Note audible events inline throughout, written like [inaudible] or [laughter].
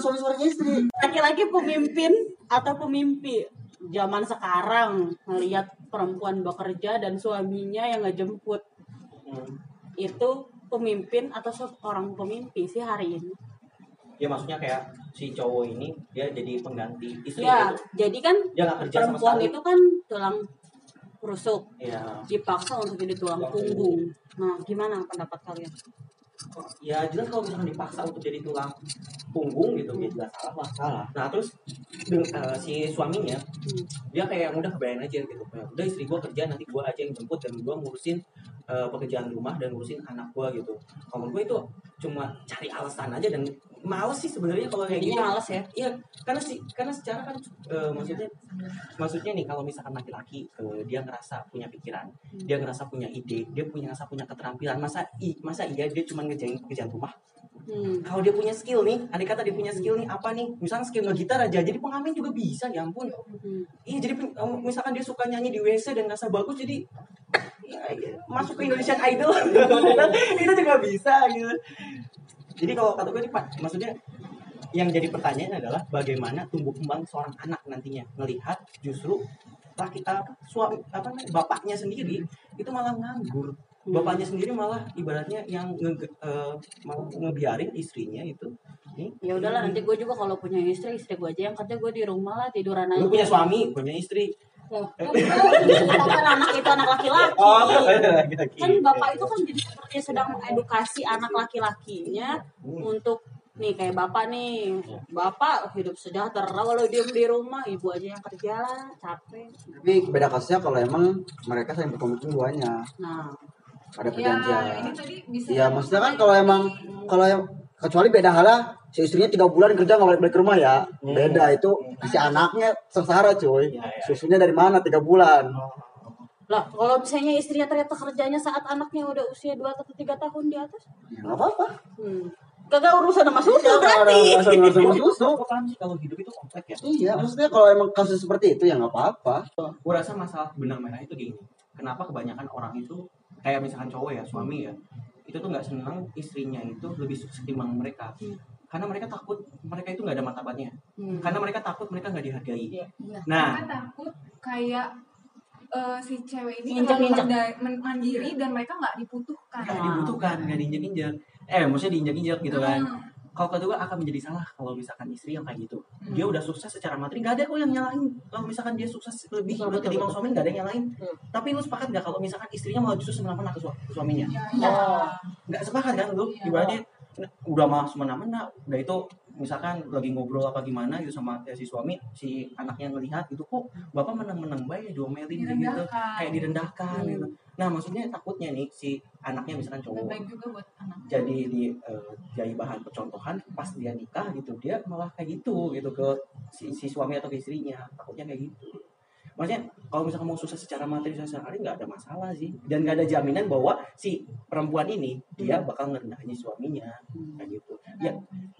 kewajiban suami sebagai istri. Laki-laki pemimpin atau pemimpi zaman sekarang melihat perempuan bekerja dan suaminya yang ngejemput. Hmm. itu pemimpin atau seorang pemimpi sih hari ini. Ya maksudnya kayak si cowok ini dia jadi pengganti istri ya gitu. jadi kan dia kerja sama perempuan sekali. itu kan tulang rusuk. Ya. Dipaksa untuk jadi tulang punggung. Nah gimana pendapat kalian ya jelas kalau misalkan dipaksa untuk jadi tulang punggung gitu dia jelas salah lah salah. Nah terus eh, si suaminya dia kayak udah kebayang aja gitu udah istri gua kerja nanti gua aja yang jemput dan gua ngurusin eh, pekerjaan rumah dan ngurusin anak gua gitu. Kalau gua itu cuma cari alasan aja dan males sih sebenarnya kalau kayak gitu males ya Iya, karena sih karena secara kan eh, maksudnya maksudnya nih kalau misalkan laki-laki eh, dia ngerasa punya pikiran, dia ngerasa punya ide, dia punya ngerasa punya keterampilan, masa i masa iya dia cuma ngerjain pekerjaan rumah? hmm. Kalau dia punya skill nih, andai kata dia punya skill nih apa nih? Misalnya skill ngegitar aja, jadi pengamen juga bisa, ya ampun. Hmm. Iya, jadi misalkan dia suka nyanyi di WC dan ngerasa bagus, jadi ya, masuk ke Indonesian Idol [laughs] itu juga bisa gitu. Jadi kalau kata gue nih Pak, maksudnya yang jadi pertanyaan adalah bagaimana tumbuh kembang seorang anak nantinya? Melihat justru laki apa suami apa namanya bapaknya sendiri itu malah nganggur. Bapaknya sendiri malah ibaratnya yang nge, eh, mau ngebiarin istrinya itu. Ya udahlah nanti gue juga kalau punya istri istri gue aja yang kerja gue di rumah lah tiduran aja. lu punya suami punya istri Loh, kan anak itu anak laki-laki? Oh, kan bapak itu kan jadi seperti sedang mengedukasi anak laki-lakinya untuk nih kayak bapak nih. Bapak hidup sejahtera kalau diem di rumah ibu aja yang kerja lah capek. Tapi beda kasusnya kalau emang mereka saling berkomitmen duanya nah. Ada Ya, perjanjian. ini tadi bisa. Iya, maksudnya kan kalau emang kalau yang kecuali beda halnya si istrinya tiga bulan kerja nggak balik balik ke rumah ya. Beda itu si anaknya sengsara cuy. Iya, iya. susunya dari mana? Tiga bulan. Lah kalau misalnya istrinya ternyata kerjanya saat anaknya udah usia 2 atau tiga tahun di atas? Ya nggak apa-apa. Hmm. gak urusan sama susu Iya, ada berarti. sama susu. Paham sih kalau hidup itu kompleks ya. iya maksudnya kalau emang kasus seperti itu ya nggak apa-apa. Gue rasa masalah benang merah itu gini. Kenapa kebanyakan orang itu kayak misalkan cowok ya suami ya itu tuh nggak senang istrinya itu lebih sukses ketimbang mereka. Karena mereka takut mereka itu nggak ada martabatnya. Hmm. Karena mereka takut mereka nggak dihargai. Iya. Nah. Mereka takut kayak eh, si cewek ini men- mandiri dan mereka nggak dibutuhkan. Nggak dibutuhkan, nggak diinjak-injak. Eh, maksudnya diinjak-injak gitu kan. Kalau kedua akan menjadi salah kalau misalkan istri yang kayak gitu. Hmm. Dia udah sukses secara materi, nggak ada kok yang nyalain. Kalau misalkan dia sukses lebih Betul, betul, suami, nggak ada yang nyalain. Hmm. Tapi lu sepakat nggak kalau misalkan istrinya malah justru semena-mena ke, su- ke suaminya? Ya, iya. nggak sepakat kan lu Iya. ibaratnya udah mah semena-mena udah itu misalkan lagi ngobrol apa gimana gitu sama eh, si suami si anaknya ngelihat gitu kok bapak menang-menang baik diomelin kayak gitu kayak direndahkan Hmm. gitu nah maksudnya takutnya nih si anaknya misalkan cowok baik juga buat anak. jadi di eh, jadi bahan percontohan pas dia nikah gitu dia malah kayak gitu gitu ke si, si suami atau ke istrinya. Takutnya kayak gitu. Maksudnya kalau misalkan mau sukses secara materi secara hari nggak ada masalah sih. Dan nggak ada jaminan bahwa si perempuan ini dia bakal ngerendahin suaminya. Kayak gitu ya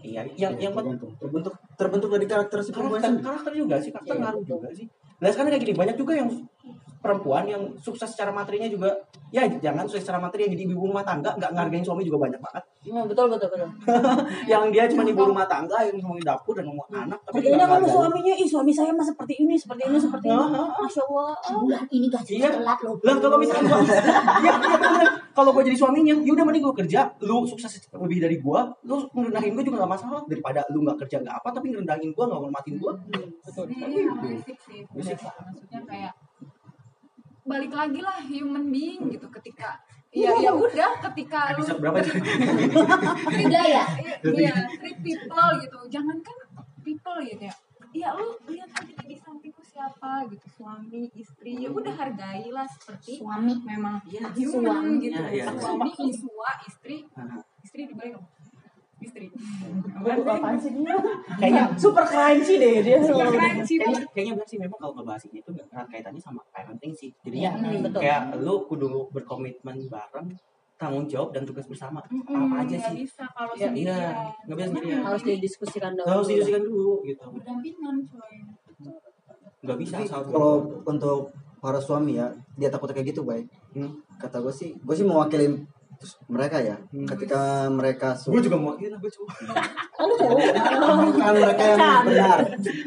iya yang yang penting terbentuk terbentuk terbentuk dari karakter si perempuan karakter, karakter juga sih karakter Iya, ngaruh juga sih. Nah sekarang kayak gini banyak juga yang perempuan yang sukses secara materinya juga ya jangan sukses secara materi yang jadi ibu rumah tangga nggak ngargain suami juga banyak banget Hmm, betul betul betul [laughs] yang dia cuma ibu rumah tangga yang ngomongin dapur dan ngomong anak tapi kalau ngargain. suaminya, ih suami saya mah seperti ini, seperti ini, seperti ini. Masya Allah. bulan ini gajinya Iya. telat loh lah kalau misalkan gua [laughs] iya, iya bener. kalau gua jadi suaminya ya udah mending gua kerja lu sukses lebih dari gua lu ngerendahin gua juga gak masalah daripada lu nggak kerja nggak apa tapi ngerendahin gua nggak hormatin gua Betul. Ini basic sih. Maksudnya kayak balik lagi lah human being gitu ketika [laughs] ya ya udah ketika lu berapa [laughs] ya Iya, treat people gitu. Jangan kan people gitu ya. Ya lu lihat aja di samping lu siapa gitu, suami, istri. Ya udah hargailah seperti suami memang Iya, human suami. gitu. Iya, iya. Suami, iswa, istri, istri dibalik Istri. Apaan sih dia? kayaknya Super sih deh dia. Ya keren sih. kayaknya kayaknya benar sih memang kalau ngebahas ini itu erat kaitannya sama parenting sih jadinya Hmm, betul. kayak lu kudu berkomitmen bareng tanggung jawab dan tugas bersama Mm-mm, apa aja sih bisa kalau Iya, sendirian. iya. Nggak bisa sendirian. Harus didiskusikan dulu. harus didiskusikan dulu gitu Berdampingan coy. nggak bisa kalau untuk para suami ya dia takut kayak gitu baik Hmm. kata gue sih gue sih mewakili mereka ya, ketika mereka Gue juga mau iya gue coba. bukan mereka yang benar.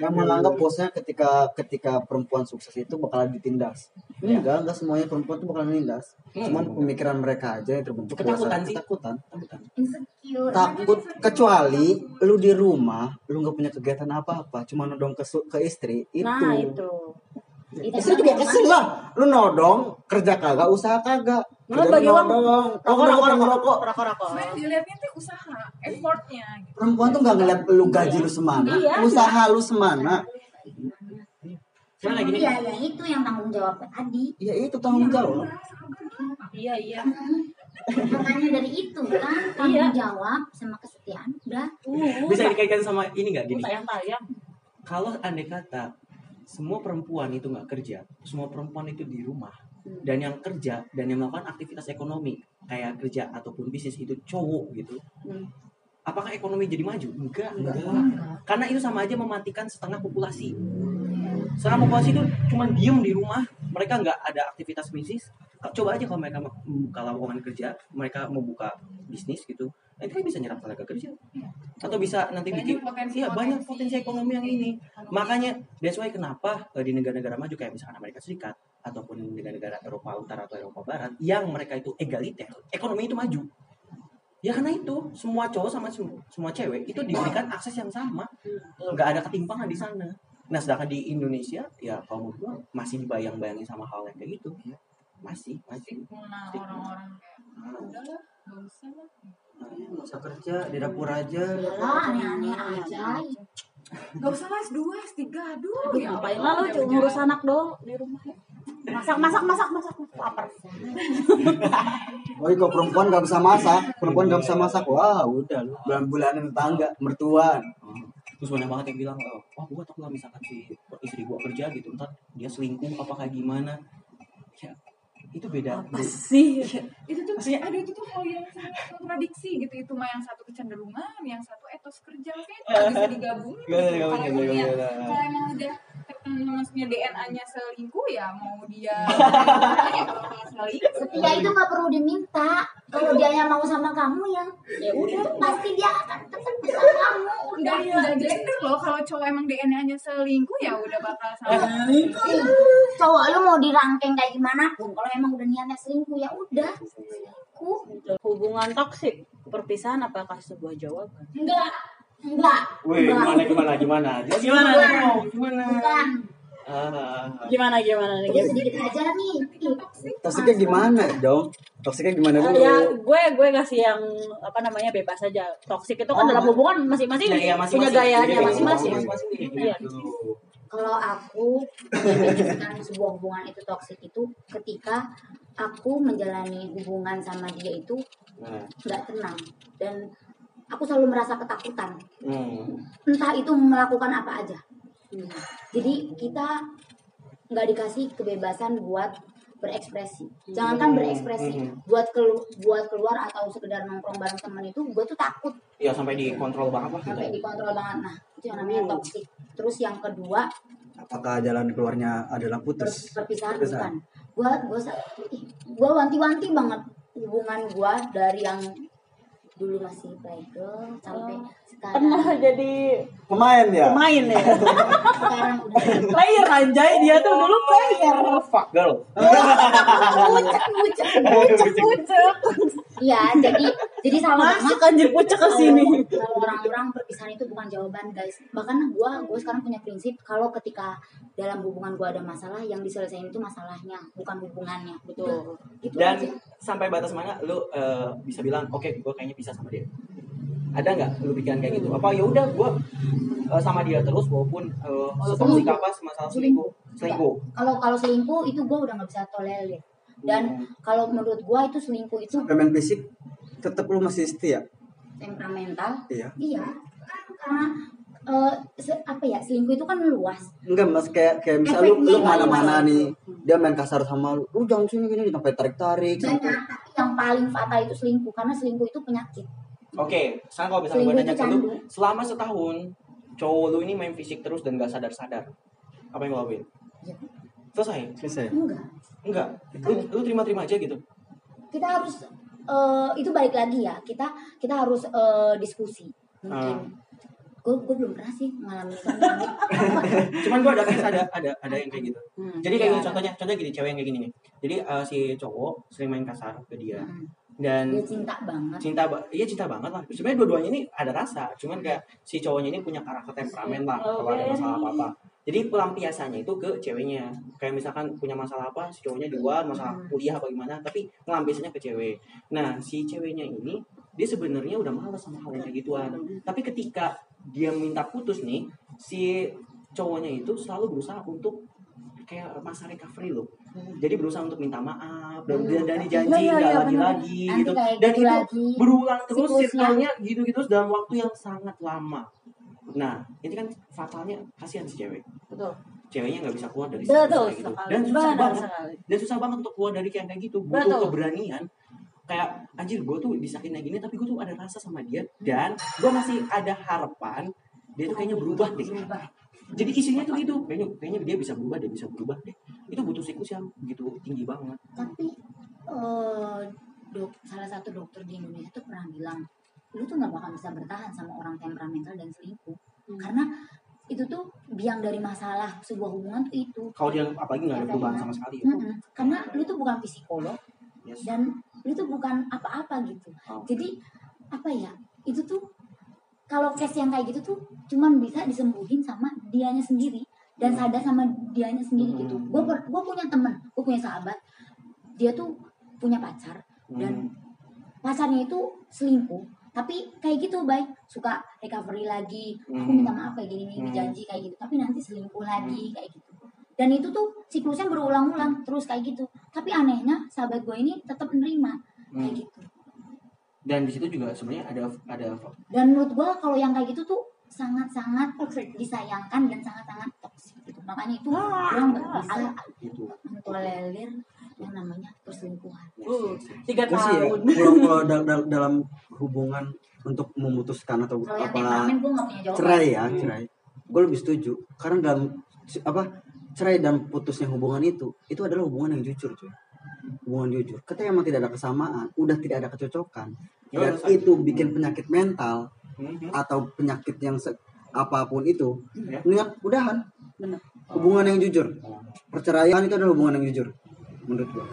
Yang menganggap bosnya ketika ketika perempuan sukses itu bakalan ditindas. Enggak enggak semuanya perempuan itu bakalan ditindas. Cuman pemikiran mereka aja yang terbentuk Ketakutan sih. ketakutan. Ketakutan. Insecure. Takut kecuali lu di rumah lu nggak punya kegiatan apa apa cuma nodong ke ke istri itu. Nah itu. istri juga kesel lah. Lu nodong kerja kagak usaha kagak Lu Kerja bagi uang. nodong rokok rokok rokok. rokok. Rokok sebenarnya dilihatnya tuh usaha effortnya gitu. Perempuan tuh nggak ngeliat lu gaji lu semana? Iya. usaha lu semana? Cuman lagi nih. iya ya itu yang tanggung jawab tadi. Ya itu tanggung jawab. Iya iya. makanya dari itu kan tanggung jawab sama kesetiaan udah. Uh, Bisa dikaitkan sama ini nggak? Gini? tayang tayang. Kalau andai kata semua perempuan itu nggak kerja, semua perempuan itu di rumah, dan yang kerja dan yang melakukan aktivitas ekonomi kayak kerja ataupun bisnis itu cowok gitu, Hmm. apakah ekonomi jadi maju? Enggak, Enggak. karena itu sama aja mematikan setengah populasi. Setengah populasi itu cuma diem di rumah, mereka nggak ada aktivitas bisnis. Coba aja kalau mereka mau buka lowongan kerja, mereka mau buka bisnis gitu, nanti kan bisa nyerap tenaga kerja, atau bisa nanti Banyak bikin, potensi- iya banyak potensi potensi ekonomi yang ini. Makanya that's why kenapa eh, di negara-negara maju kayak misalkan Amerika Serikat ataupun negara-negara Eropa Utara atau Eropa Barat yang mereka itu egaliter, ekonomi itu maju. Ya karena itu semua cowok sama sem- semua cewek itu diberikan akses yang sama, nggak ada ketimpangan di sana. Nah sedangkan di Indonesia ya kalau menurut gua masih dibayang-bayangin sama hal yang kayak gitu, masih masih. stigma orang-orang kayak ah, udahlah gak usah lah. Nggak usah kerja di dapur aja. Lah aneh-aneh aja. Gak usah lah S2, S3 aduh ya Ngapain lah lu cuma ngurus anak doang di rumah. Masak masak masak masak lapar. oh kalau perempuan nggak bisa masak? Perempuan nggak bisa masak? Wah udah lu. Bulan bulanan tetangga mertuan. Terus banyak banget yang bilang, oh, wah gua takut lah misalkan si istri gua kerja gitu, ntar dia selingkuh apa kayak gimana. Ya, itu beda. Apa sih? itu tuh Maksudnya- ada itu tuh hal yang sangat kontradiksi gitu. Itu mah yang satu kecenderungan yang satu etos kerja kayak itu bisa digabungin. Gak gak kalau gak emang udah maksudnya DNA-nya selingkuh ya mau dia ya selingkuh setia itu nggak perlu diminta. Kalau dia yang mau sama kamu yang Ya udah. pasti dia akan tetap bersama kamu. Udah udah udah gender loh. Kalau cowok emang DNA-nya selingkuh ya udah bakal sama. Ih, cowok lu mau dirangkeng kayak gimana pun kalau emang udah niatnya selingkuh ya udah. Selingkuh. Hubungan toksik, perpisahan apakah sebuah jawaban? enggak enggak Wih, enggak gimana, gimana, gimana? Gimana? Gimana? Gimana? bukan Ah, Gimana gimana nih? itu sedikit aja nih Ih, toksiknya gimana dong toksiknya gimana dulu Ya gue gue kasih yang apa namanya bebas aja. Toksik itu kan Oh. dalam hubungan masing-masing Ya, iya, punya gayanya Iya, masing-masing. masing-masing. Iya. kalau aku mendefinisikan sebuah hubungan itu toksik itu ketika aku menjalani hubungan sama dia itu Nah, nggak tenang dan aku selalu merasa ketakutan. Hmm. entah itu melakukan apa aja. Jadi kita nggak dikasih kebebasan buat berekspresi. Jangankan berekspresi. Buat kelu buat keluar atau sekedar nongkrong bareng temen itu gue tuh takut. Ya sampai dikontrol banget lah. gitu. sampai dikontrol banget. Nah itu yang namanya toxic. Terus yang kedua apakah jalan keluarnya adalah putus? Perpisahan Perpisahan. bukan. Gue gue gue wanti-wanti banget hubungan gue dari yang dulu masih playgirl sampai Pernah sekarang jadi pemain ya pemain ya. sekarang udah [laughs] player anjay dia tuh dulu player. Fuck girl. pucek pucek Pucek pucek. [laughs] iya jadi jadi sama Masuk anjir pucek ke sini. kalau orang-orang perpisahan itu bukan jawaban guys bahkan gue gue sekarang punya prinsip kalau ketika dalam hubungan gue ada masalah yang diselesaikan itu masalahnya bukan hubungannya Betul. itu Dan aja sampai batas mana lu eh, bisa bilang, oke, gue kayaknya bisa sama dia. Ada nggak lu pikiran kayak gitu? Apa ya udah gue eh, sama dia terus walaupun uh, setoksik apa masalah selingkuh, selingkuh. kalau kalau selingkuh itu gue udah nggak bisa tolerir dan kalau menurut gue itu selingkuh itu pemain fisik tetap lu masih setia? temperamental. Iya. Iya. Karena eh, se- apa ya selingkuh itu kan luas. Enggak mas kayak kayak misal lu lu mana-mana gimana? nih dia main kasar sama lu lu jangan sini gini sampai tarik tarik sampai tapi yang paling fatal itu selingkuh karena selingkuh itu penyakit. Oke, sekarang kalau misalnya gue nanya itu ke lu, selama setahun cowok lu ini main fisik terus dan gak sadar-sadar, apa yang lo lakuin? Ya, Selesai? selesai enggak Enggak. Lu, lu terima-terima aja gitu. kita harus eh, itu balik lagi ya kita kita harus eh, diskusi mungkin Ah. gue gue belum pernah sih ngalamin itu [laughs] Cuman gue ada ada ada ada yang kayak gitu. Hmm. Jadi kayak Iya. gini contohnya, contohnya gini cewek yang kayak gini nih. Jadi eh, si cowok sering main kasar ke dia Hmm. Dan dia cinta banget. cinta iya cinta banget lah. Sebenarnya dua-duanya ini ada rasa cuman kayak si cowoknya ini punya karakter temperamen lah kalau ada masalah apa apa jadi pelampiasannya itu ke ceweknya. Kayak misalkan punya masalah apa si cowoknya di luar masalah kuliah apa gimana tapi ngelampiasannya ke cewek. Nah si ceweknya ini dia sebenarnya udah malas sama hal yang kayak gituan. Tapi ketika dia minta putus nih si cowoknya itu selalu berusaha untuk kayak masa recovery loh jadi berusaha untuk minta maaf dan, dijanji Iya, iya, nggak iya, lagi-lagi Nanti gitu kayak dan gitu itu lagi. berulang terus Siklusnya. sirkelnya gitu-gitu dalam waktu yang sangat lama nah ini kan fatalnya kasihan si cewek Betul. ceweknya nggak bisa keluar dari Betul kayak gitu sekali. dan susah Benar banget sekali. dan susah banget untuk keluar dari kayak kayak gitu butuh Betul. keberanian kayak anjir gue tuh disakitin kayak gini tapi gue tuh ada rasa sama dia dan gue masih ada harapan dia tuh kayaknya berubah deh Berubah. Jadi isinya tuh gitu kayaknya kayaknya dia bisa berubah deh bisa berubah deh itu butuh siklus yang gitu tinggi banget tapi eh, dok salah satu dokter di Indonesia tuh pernah bilang lu tuh nggak bakal bisa bertahan sama orang temperamental dan selingkuh Hmm. karena itu tuh biang dari masalah sebuah hubungan tuh itu kalau dia apalagi nggak ada perubahan sama sekali ya Mm-mm. karena lu tuh bukan psikolog yes. dan lu tuh bukan apa-apa gitu Oh. jadi apa ya itu tuh kalau case yang kayak gitu tuh cuman bisa disembuhin sama dianya sendiri dan sadar sama dianya sendiri gitu Hmm. gue gue punya temen gue punya sahabat dia tuh punya pacar dan Hmm. pacarnya itu selingkuh tapi kayak gitu baik suka recovery lagi aku Hmm. minta maaf kayak gini nih Hmm. dijanji kayak gitu tapi nanti selingkuh lagi kayak gitu dan itu tuh siklusnya berulang-ulang terus kayak gitu tapi anehnya sahabat gue ini tetap menerima kayak Hmm. gitu dan di situ juga sebenarnya ada ada dan menurut gue kalau yang kayak gitu tuh sangat-sangat disayangkan dan sangat-sangat toksik gitu. Makanya itu Ah, orang nggak bisa itu mentolerir yang namanya perselingkuhan. Uh, tiga ya, tahun. kalau [laughs] kalau dal- dal- dalam hubungan untuk memutuskan atau kalau yang apa cerai ya cerai. Gue lebih setuju. Karena dalam apa cerai dan putusnya hubungan itu itu adalah hubungan yang jujur cuy hubungan jujur ketika emang tidak ada kesamaan udah tidak ada kecocokan. Ya, dan udah sakit. itu bikin penyakit mental Mhm. atau penyakit yang se- apa pun itu Ya. niat udahan. Benar. hubungan yang jujur. Perceraian itu adalah hubungan yang jujur menurut gue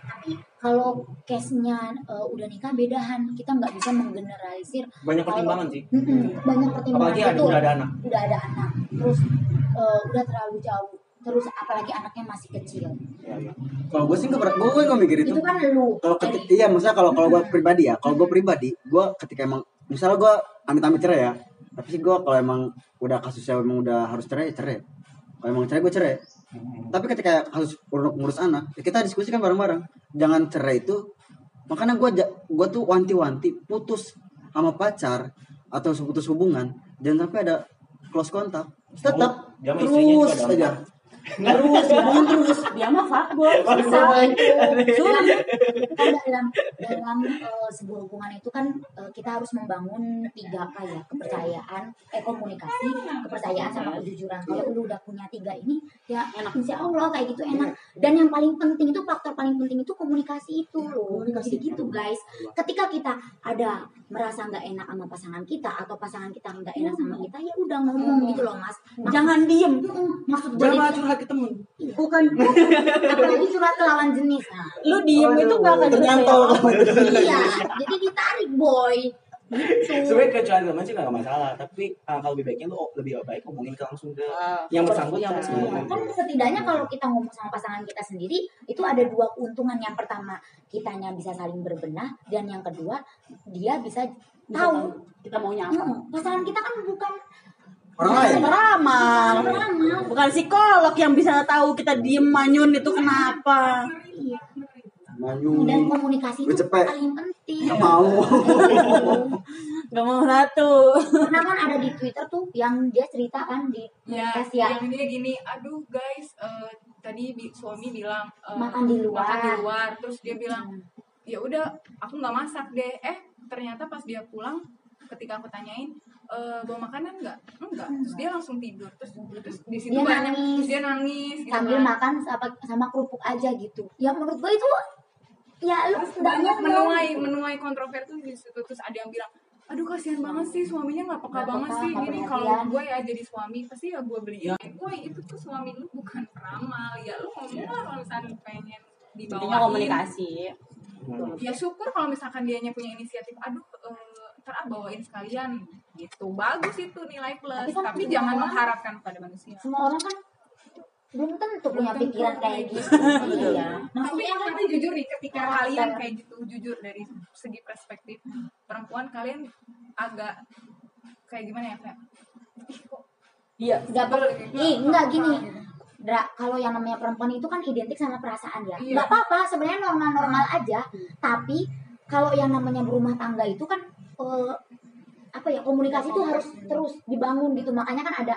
tapi kalau case-nya uh, udah nikah bedahan. Kita nggak bisa menggeneralisir banyak Kalau- pertimbangan sih. Mm-mm, banyak pertimbangan. Apalagi ada udah ada anak. Udah ada anak. Terus uh, udah terlalu jauh terus apalagi anaknya masih kecil. Ya, ya. kalau gue sih nggak pernah gue nggak mikir itu itu kan lu. Kalau ketika iya maksudnya kalau kalau gue pribadi ya kalau gue pribadi gue ketika emang misalnya gue amit-amit cerai ya tapi sih gue kalau emang udah kasusnya emang udah harus cerai ya cerai. Kalau emang cerai gue cerai. Mhm. tapi ketika urut ngurus anak ya kita diskusikan bareng-bareng. Jangan cerai itu makanya gue gue tuh wanti-wanti putus sama pacar atau seputus hubungan jangan sampai ada close kontak tetap terus aja terus hubungan terus Dia mah fuckboy. Selain itu, kan dalam dalam eh, sebuah hubungan itu kan eh, kita harus membangun tiga apa ya kepercayaan, eh komunikasi, kepercayaan sama kejujuran. Kalau lu udah punya tiga ini, ya Enak. insya Allah kayak gitu enak. Dan yang paling penting itu faktor paling penting itu komunikasi itu loh. Jadi gitu guys. Ketika kita ada merasa nggak enak sama pasangan kita atau pasangan kita nggak enak sama kita, ya udah ngomong gitu loh mas. Jangan diem. Mm, Maksud gue ke temen Bukan apalagi curhat ke lawan jenis. Nah, lu diem itu gak akan ternyantol selesai. iya jadi ditarik boy gitu sebenarnya ke curhat temen sih nggak masalah tapi uh, kalau lebih baiknya lu lebih baik ngomongin ke langsung ke Ah, yang bersangkutan yang bersangkutan. kan setidaknya kalau kita ngomong sama pasangan kita sendiri itu ada dua keuntungan yang pertama kitanya bisa saling berbenah dan yang kedua dia bisa Bisa tahu kita maunya apa. Hmm, pasangan kita kan bukan orang lain Peramal. Peramal. Bukan psikolog yang bisa tahu kita diem manyun itu kenapa. Iya. maju dan komunikasi itu Cepet. paling penting Nggak mau [laughs] Gak mau satu. karena kan ada di Twitter tuh yang dia cerita kan di ya, ya yang dia gini aduh guys eh, tadi bi- suami bilang eh, Makan di luar. makan di luar terus dia bilang ya udah aku nggak masak deh eh ternyata pas dia pulang ketika aku tanyain eh bawa makanan nggak? Enggak. Terus dia langsung tidur. Terus terus di situ Dia banyak nangis. terus dia nangis gitu sambil kan. makan sama, sama kerupuk aja gitu. Ya menurut gue itu ya lu banyak menuai menuai kontroversi di situ. Terus ada yang bilang aduh kasihan banget sih suaminya nggak peka banget peka, sih. gini kalau gue ya jadi suami pasti ya gue beliin woi itu tuh suami lu bukan peramal. Ya lu ngomong lah kalau misalnya pengen dibawain. komunikasi. ya syukur kalau misalkan dianya punya inisiatif. Aduh eh, ntar ah bawain sekalian. Gitu. Bagus itu nilai plus. Tapi kan tapi, jangan orang- mengharapkan pada manusia. Semua orang kan belum tentu punya pikiran kayak gitu. [laughs] Iya. Tapi tapi jujur nih ketika kalian kayak gitu jujur dari segi perspektif perempuan kalian agak kayak gimana ya kayak "Ih, kok Iya. nggak perlu. Gitu. nih nggak gini. Dra, kalau yang namanya perempuan itu kan identik sama perasaan ya. Iya. nggak apa-apa sebenarnya normal-normal aja. Tapi kalau yang namanya berumah tangga itu kan eh, apa ya komunikasi itu harus terus dibangun gitu. Makanya kan ada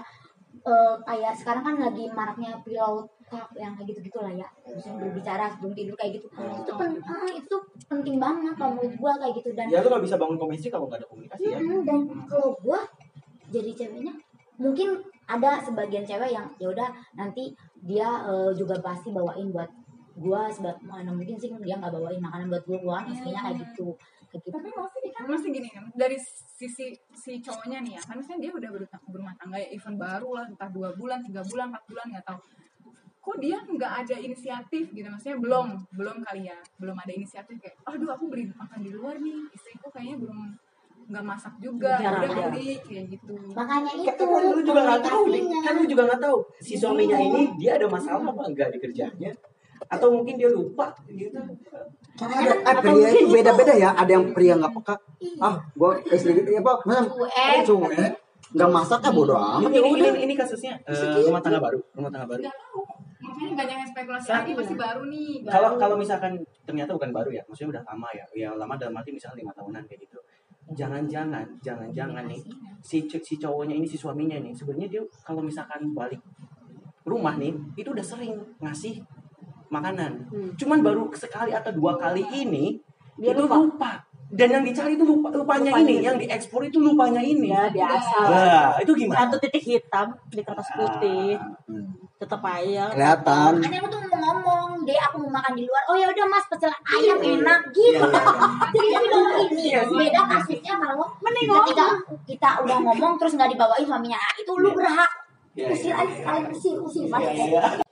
eh, kayak sekarang kan lagi maraknya pillow talk yang kayak gitu gitulah ya. Maksudnya berbicara sebelum tidur kayak gitu. Itu pen, ah, itu penting banget kalau menurut gua kayak gitu. Dan Ya lu gak bisa bangun komunikasi kalau gak ada komunikasi ya. Mm, dan kalau gua jadi ceweknya mungkin ada sebagian cewek yang ya udah nanti dia eh, juga pasti bawain buat gua sebab mana mungkin sih dia nggak bawain makanan buat gua gua kan kayak gitu gitu tapi masih kan masih gini kan dari sisi si cowoknya nih ya kan misalnya dia udah berumah, berumah tangga ya event baru lah entah dua bulan tiga bulan empat bulan nggak tahu. Kok dia nggak ada inisiatif gitu? Maksudnya belum belum kali ya. Belum ada inisiatif kayak aduh aku beli makan di luar nih istriku kayaknya belum nggak masak juga Jarang, udah jarang. beli kayak gitu. Makanya itu Kan lu juga gak tahu kan lu juga gak tahu si suaminya ini dia ada masalah apa enggak di kerjanya atau mungkin dia lupa gitu. ada eh, pria itu beda-beda ya. ada yang pria nggak peka. Ah gua istri gitu apa mana Cuek. cuek nggak masak ah bodo amat. Ini, ya ini, ini kasusnya eh, rumah tangga baru, rumah tangga baru. makanya banyak yang spekulasi lagi masih baru nih baru. Kalau kalau misalkan ternyata bukan baru ya, maksudnya udah lama ya, ya lama dalam arti misalnya lima tahunan kayak gitu. Jangan-jangan, jangan-jangan nih si si cowoknya ini si suaminya nih sebenarnya dia kalau misalkan balik rumah nih itu udah sering ngasih makanan. Hmm. Cuman baru sekali atau dua kali ini Dia itu lupa. lupa. Dan yang dicari itu lupa, lupanya, Lupanya ini, itu. yang diekspor itu lupanya ini. Ya biasa. Nah, itu gimana? Satu titik hitam di kertas putih. Tetap aja. kelihatan Makanya aku tuh mau ngomong, deh aku mau makan di luar. Oh ya udah mas pecel ayam enak gitu. Jadi tapi kalau ini beda kasusnya kalau ketika kita udah ngomong terus nggak dibawain suaminya, ah, itu lu berhak. Iya, Usir iya, aja sekalian usir usir. Mas.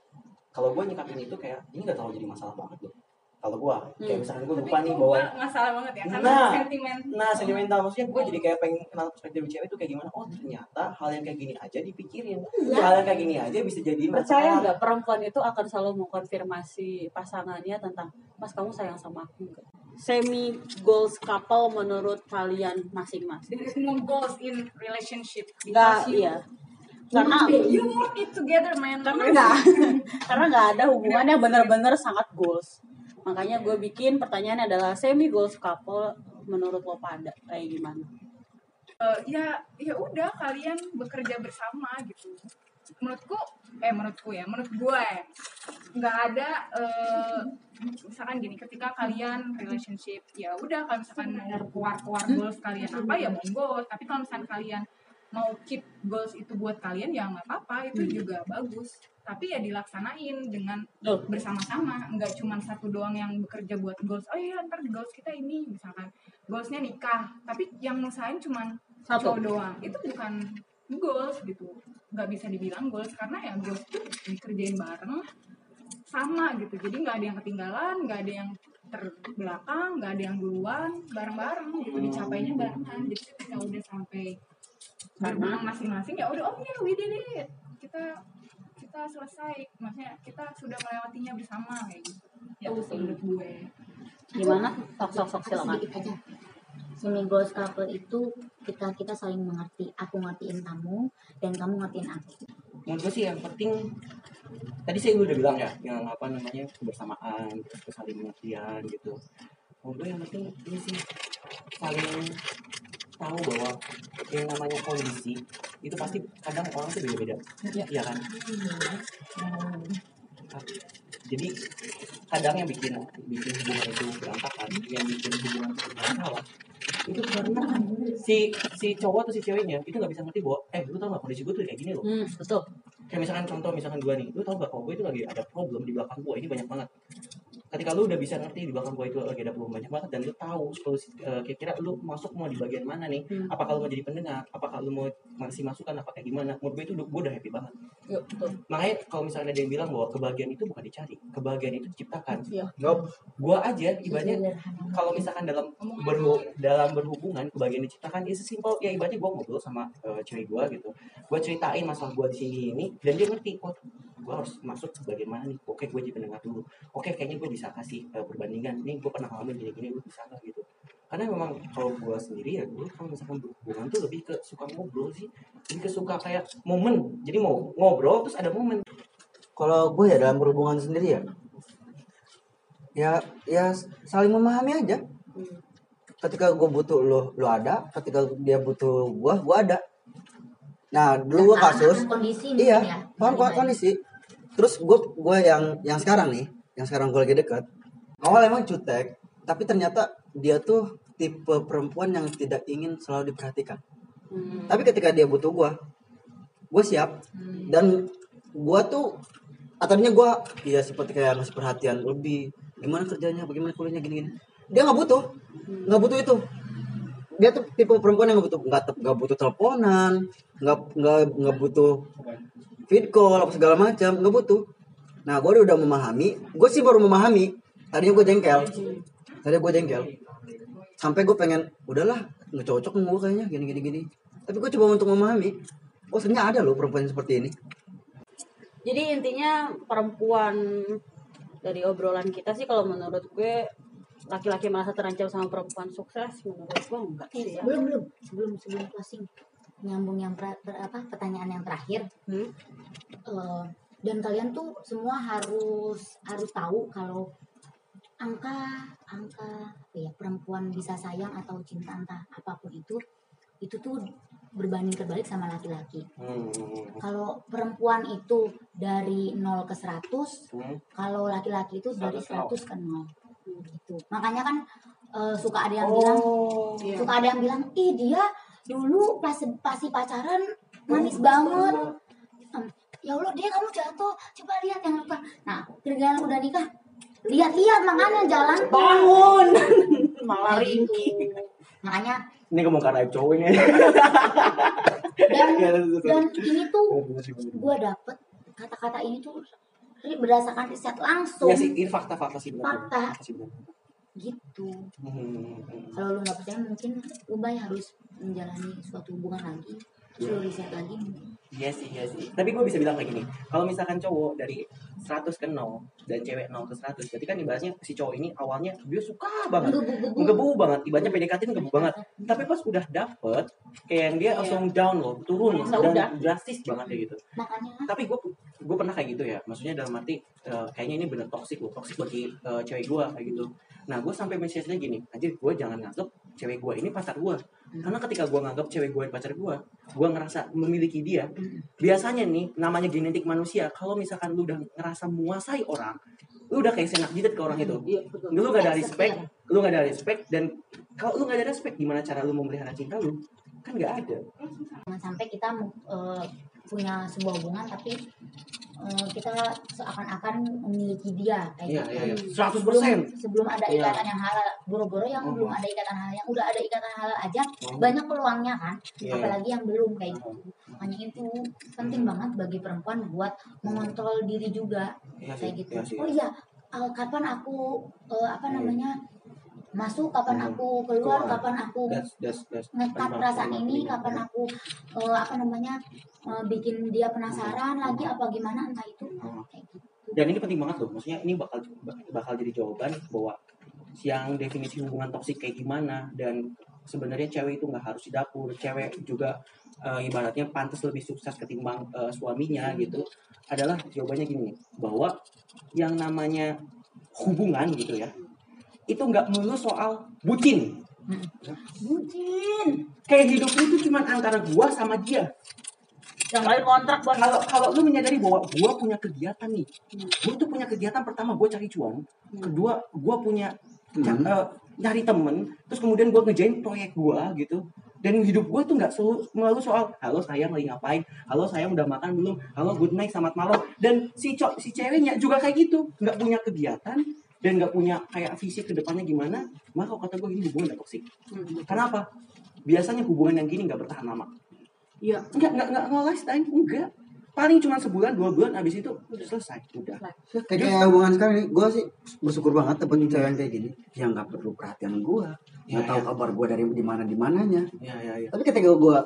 Kalau gue nyikapin itu kayak ini gak terlalu jadi masalah banget loh. Kalau gue kayak Hmm. misalkan gue Tapi lupa nih bawa masalah banget ya karena Nah. sentimen Nah, sentimental maksudnya gue jadi kayak pengen kenal perspektif cewek itu kayak gimana. Oh, ternyata hal yang kayak gini aja dipikirin. Hal yang kayak gini aja bisa jadi Percaya masalah. nggak perempuan itu akan selalu mengkonfirmasi pasangannya tentang Mas kamu sayang sama aku nggak? Semi goals couple menurut kalian masing-masing. there is no goals in relationship Nggak, iya. Karena you work it together man. karena nggak [laughs] karena nggak ada hubungan yang benar-benar sangat goals. Makanya gue bikin pertanyaan adalah semi goals couple menurut lo pada kayak gimana? Eh, ya ya udah kalian bekerja bersama gitu. Menurutku eh menurutku ya menurut gue nggak ada eh, misalkan gini ketika kalian relationship ya udah kalau misalkan mau keluar keluar goals kalian apa ya monggo tapi kalau misalkan kalian mau keep goals itu buat kalian ya nggak apa-apa itu juga bagus. Tapi ya dilaksanain dengan Loh. bersama-sama nggak cuma satu doang yang bekerja buat goals oh iya ntar goals kita ini misalkan. Goalsnya nikah tapi yang nusain cuma Satu. cowok doang. Itu bukan goals gitu. Nggak bisa dibilang goals karena ya goals itu dikerjain bareng sama gitu. Jadi nggak ada yang ketinggalan nggak ada yang terbelakang nggak ada yang duluan bareng-bareng gitu. Dicapainya barengan. Jadi ketika udah sampai bermenang masing-masing ya udah oh ya we did it kita kita selesai maksudnya kita sudah melewatinya bersama kayak gitu ya sih menurut gue Gimana? Sok sok silakan. Semi goals couple itu kita kita saling mengerti. Aku ngertiin kamu dan kamu ngertiin aku. Menurut gue sih yang penting tadi saya udah bilang ya yang apa namanya kebersamaan terus saling pengertian gitu. Menurut gue yang penting ini sih saling tahu bahwa yang namanya kondisi itu pasti kadang orang tuh beda-beda. Iya kan? jadi kadang yang bikin bikin hubungan itu berantakan yang bikin hubungan itu bermasalah itu karena si si cowok atau si ceweknya itu nggak bisa ngerti bahwa eh lu tau gak kondisi gue tuh kayak gini loh Hmm, betul. kayak misalkan contoh misalkan gue nih lu tau gak kalau gue itu lagi ada problem di belakang gue ini banyak banget ketika lu udah bisa ngerti di belakang gua itu lagi ada peluang banyak banget dan lu tahu kalau eh, kira-kira lu masuk mau di bagian mana nih? Hmm. apakah lu mau jadi pendengar? Apakah lu mau ngasih masukan? Apa kayak gimana? Menurut gue itu udah- gua udah happy banget. Yuk, betul. makanya kalau misalnya ada yang bilang bahwa kebahagiaan itu bukan dicari kebahagiaan itu diciptakan. Iya. Nope. gua aja ibaratnya Sederhana. kalau misalkan dalam berhu dalam berhubungan kebahagiaan diciptakan itu simpel ya ibaratnya gue ngobrol sama eh, cewek gue gitu. Gue ceritain masalah gue di sini ini dan dia ngerti oh gue harus masuk ke bagian mana nih? Oke gue jadi pendengar dulu. Oke kayaknya gue bisa kasih eh, perbandingan nih gue pernah ngalamin gini gini gue bisa nggak gitu karena memang kalau gue sendiri ya gue kalau misalkan berhubungan tuh lebih ke suka ngobrol sih lebih ke suka kayak momen jadi mau ngobrol terus ada momen Kalau gue ya dalam berhubungan sendiri ya, ya ya saling memahami aja. Ketika gue butuh lo, lo ada. Ketika dia butuh gue, gue ada. Nah dulu gue kasus, kondisi iya, ya. paham kondisi. Terus gue gue yang yang sekarang nih, yang sekarang gue lagi dekat. Awal emang cutek, tapi ternyata dia tuh tipe perempuan yang tidak ingin selalu diperhatikan. Hmm. Tapi ketika dia butuh gue, gue siap. Dan gue tuh ataunya gue iya seperti kayak ngasih perhatian lebih. Gimana kerjanya, bagaimana kuliahnya gini-gini. Dia nggak butuh, nggak butuh itu. Dia tuh tipe perempuan yang nggak butuh, nggak te- nggak butuh teleponan, nggak nggak nggak butuh feed call apa segala macam, nggak butuh. Nah, gue udah memahami, gue sih baru memahami. Tadinya gue jengkel, tadinya gue jengkel. Sampai gue pengen, udahlah, nggak cocok sama gue kayaknya gini gini gini. Tapi gue coba untuk memahami. Oh, sebenarnya ada loh perempuan seperti ini. Jadi intinya perempuan dari obrolan kita sih kalau menurut gue laki-laki merasa terancam sama perempuan sukses menurut gue enggak sih ya. belum belum sebelum sebelum closing nyambung yang pra- ter- apa pertanyaan yang terakhir Hmm? Eh, dan kalian tuh semua harus harus tahu kalau angka angka ya perempuan bisa sayang atau cinta entah apa pun itu itu tuh berbanding terbalik sama laki-laki. Hmm. Kalau perempuan itu dari 0 ke 100, Hmm. kalau laki-laki itu dari 100 100 ke 0. Gitu. Makanya kan eh, suka ada yang bilang Oh. Iya. suka ada yang bilang ih dia dulu pas pasti pacaran manis banget Em, ya Allah dia kamu jatuh coba lihat yang luka nah ketika udah nikah lihat-lihat makanya jalan Bangun [laughs] malah gitu. ringkih. makanya Ini kebongkar aib cowok ini. dan [laughs] Iya, dan ini tuh bener. gue dapet kata-kata ini tuh ri- berdasarkan riset langsung Iya sih, ini fakta-fakta sih. Fakta. sih benar. gitu Hmm. kalau lu nggak percaya mungkin Ubay harus menjalani suatu hubungan lagi riset lagi mungkin Iya sih, iya sih. Tapi gue bisa bilang kayak gini, kalau misalkan cowok dari 100 ke 0 dan cewek 0 ke 100, berarti kan ibaratnya si cowok ini awalnya dia suka banget. Ngebu banget, ibaratnya PDKT ngebu banget. Tapi pas udah dapet, kayak yang dia langsung down loh, turun Ya dan drastis banget kayak gitu. makanya Tapi gue gue pernah kayak gitu ya, maksudnya dalam arti eh, kayaknya ini bener toksik loh, toksik bagi eh, cewek gue kayak gitu. Nah gue sampai message-nya gini, anjir gue jangan nganggep cewek gue ini pacar gue. Karena ketika gue nganggap cewek gue pacar gue, gue ngerasa memiliki dia. Biasanya nih, namanya genetik manusia, kalau misalkan lu udah ngerasa menguasai orang, lu udah kayak senak jidat ke orang itu. Iya, betul. Lu gak ada respect, lu gak ada respect, dan kalau lu gak ada respect, gimana cara lu memelihara cinta lu? Kan gak ada. jangan sampai kita eh, punya sebuah hubungan tapi eh, kita seakan-akan memiliki dia Iya, kayak iya, iya. gitu. 100%. sebelum sebelum ada Iya. ikatan yang halal boro-boro yang Mhm. belum ada ikatan halal yang udah ada ikatan halal aja Mhm. banyak peluangnya kan Iya. apalagi yang belum kayak gitu makanya itu penting Mhm. banget bagi perempuan buat mengontrol diri juga Iya sih, kayak gitu iya sih. oh iya eh, kapan aku eh, apa Hmm. namanya masuk kapan Hmm. aku keluar Keluar. kapan aku das. ngekat perasaan ini kapan aku eh, apa namanya eh, bikin dia penasaran lagi apa gimana entah itu Hmm. kayak gitu dan ini penting banget loh maksudnya ini bakal bakal jadi jawaban bahwa yang definisi hubungan toksik kayak gimana dan sebenarnya cewek itu nggak harus di dapur cewek juga eh, ibaratnya pantas lebih sukses ketimbang eh, suaminya gitu adalah jawabannya gini bahwa yang namanya hubungan gitu ya itu nggak melulu soal bucin. Bucin. Kayak hidup lu itu cuma antara gua sama dia. Yang lain kontrak buat kalau kalau lu menyadari bahwa gua punya kegiatan nih gua tuh punya kegiatan pertama gua cari cuan. Kedua gua punya Hmm. eh, nyari temen. Terus kemudian gua ngejain proyek gua gitu. Dan hidup gua tuh nggak selalu selalu soal halo sayang lagi ngapain? Halo sayang udah makan belum? Halo good night selamat malam. Dan si cowok si ceweknya juga kayak gitu. Nggak punya kegiatan dan nggak punya kayak visi ke depannya gimana maka kalau kata gue ini hubungan udah toksik Hmm. kenapa biasanya hubungan yang gini nggak bertahan lama Iya. nggak nggak nggak nggak lifetime enggak paling cuma sebulan dua bulan habis itu udah selesai udah kayak kayak hubungan sekarang ini gue sih bersyukur banget dapetin cewek yang kayak gini yang nggak perlu perhatian gue Ya, nggak tahu ya. kabar gue dari di mana di mananya ya ya ya tapi ketika gue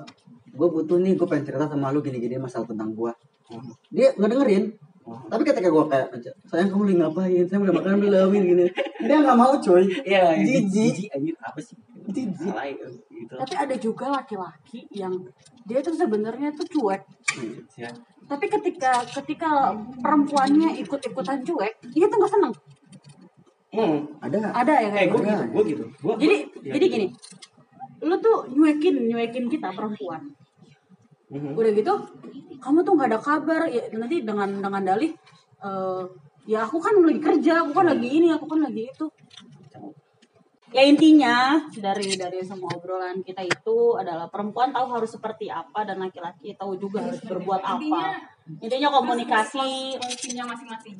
gue butuh nih gue pengen cerita sama lu gini gini masalah tentang gue Hmm. dia nggak dengerin Oh. Tapi ketika gue kayak sayang kamu lagi ngapain saya udah makan belum ini gini dia nggak mau coy Iya, Jijik. jijik anjir apa sih? Jijik. Gitu. Tapi ada juga laki-laki yang dia tuh sebenarnya tuh cuek. Ya. Tapi ketika ketika perempuannya ikut-ikutan cuek, dia tuh nggak seneng. Hmm. ada Ada ya Eh, kayak gue gitu. gitu, gue gitu. Gua, Jadi gua- jadi ya. gini, lu tuh nyuekin nyuekin kita perempuan. Mhm. Udah gitu, kamu tuh nggak ada kabar. Ya, nanti dengan dengan dalih, eh, ya aku kan lagi kerja, aku kan lagi ini, aku kan lagi itu. Ya intinya dari dari semua obrolan kita itu adalah perempuan tahu harus seperti apa dan laki-laki tahu juga harus berbuat Intinya- apa. Intinya komunikasi fungsinya masing-masing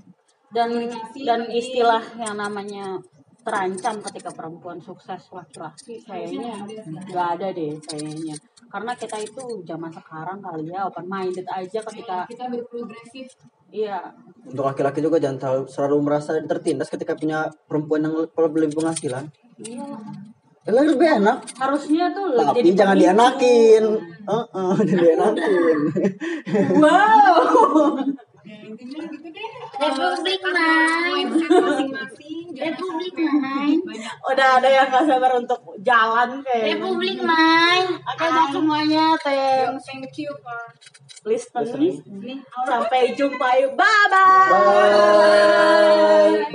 dan komunikasi, dan istilah yang namanya terancam ketika perempuan sukses. Laki-laki kayaknya nggak ada deh kayaknya. Karena kita itu zaman sekarang kali ya open minded aja ketika kita berprogresif. Iya. Untuk laki-laki juga jangan terlalu, selalu merasa tertindas ketika punya perempuan yang lebih penghasilan. Iya. Ya lebih enak. Harusnya tuh tapi jadi jangan pemicu. dianakin Heeh, [laughs] jangan dianakin wow. Intinya gitu deh. Republik Eh, Republik main. [laughs] Udah ada yang gak sabar untuk jalan kayak. Republik main. Oke, okay, semuanya thanks. Thank you for listening. listening. Sampai jumpa. Bye bye. Bye.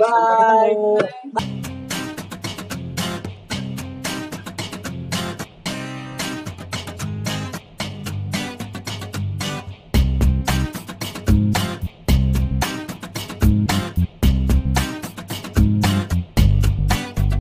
bye. bye. bye.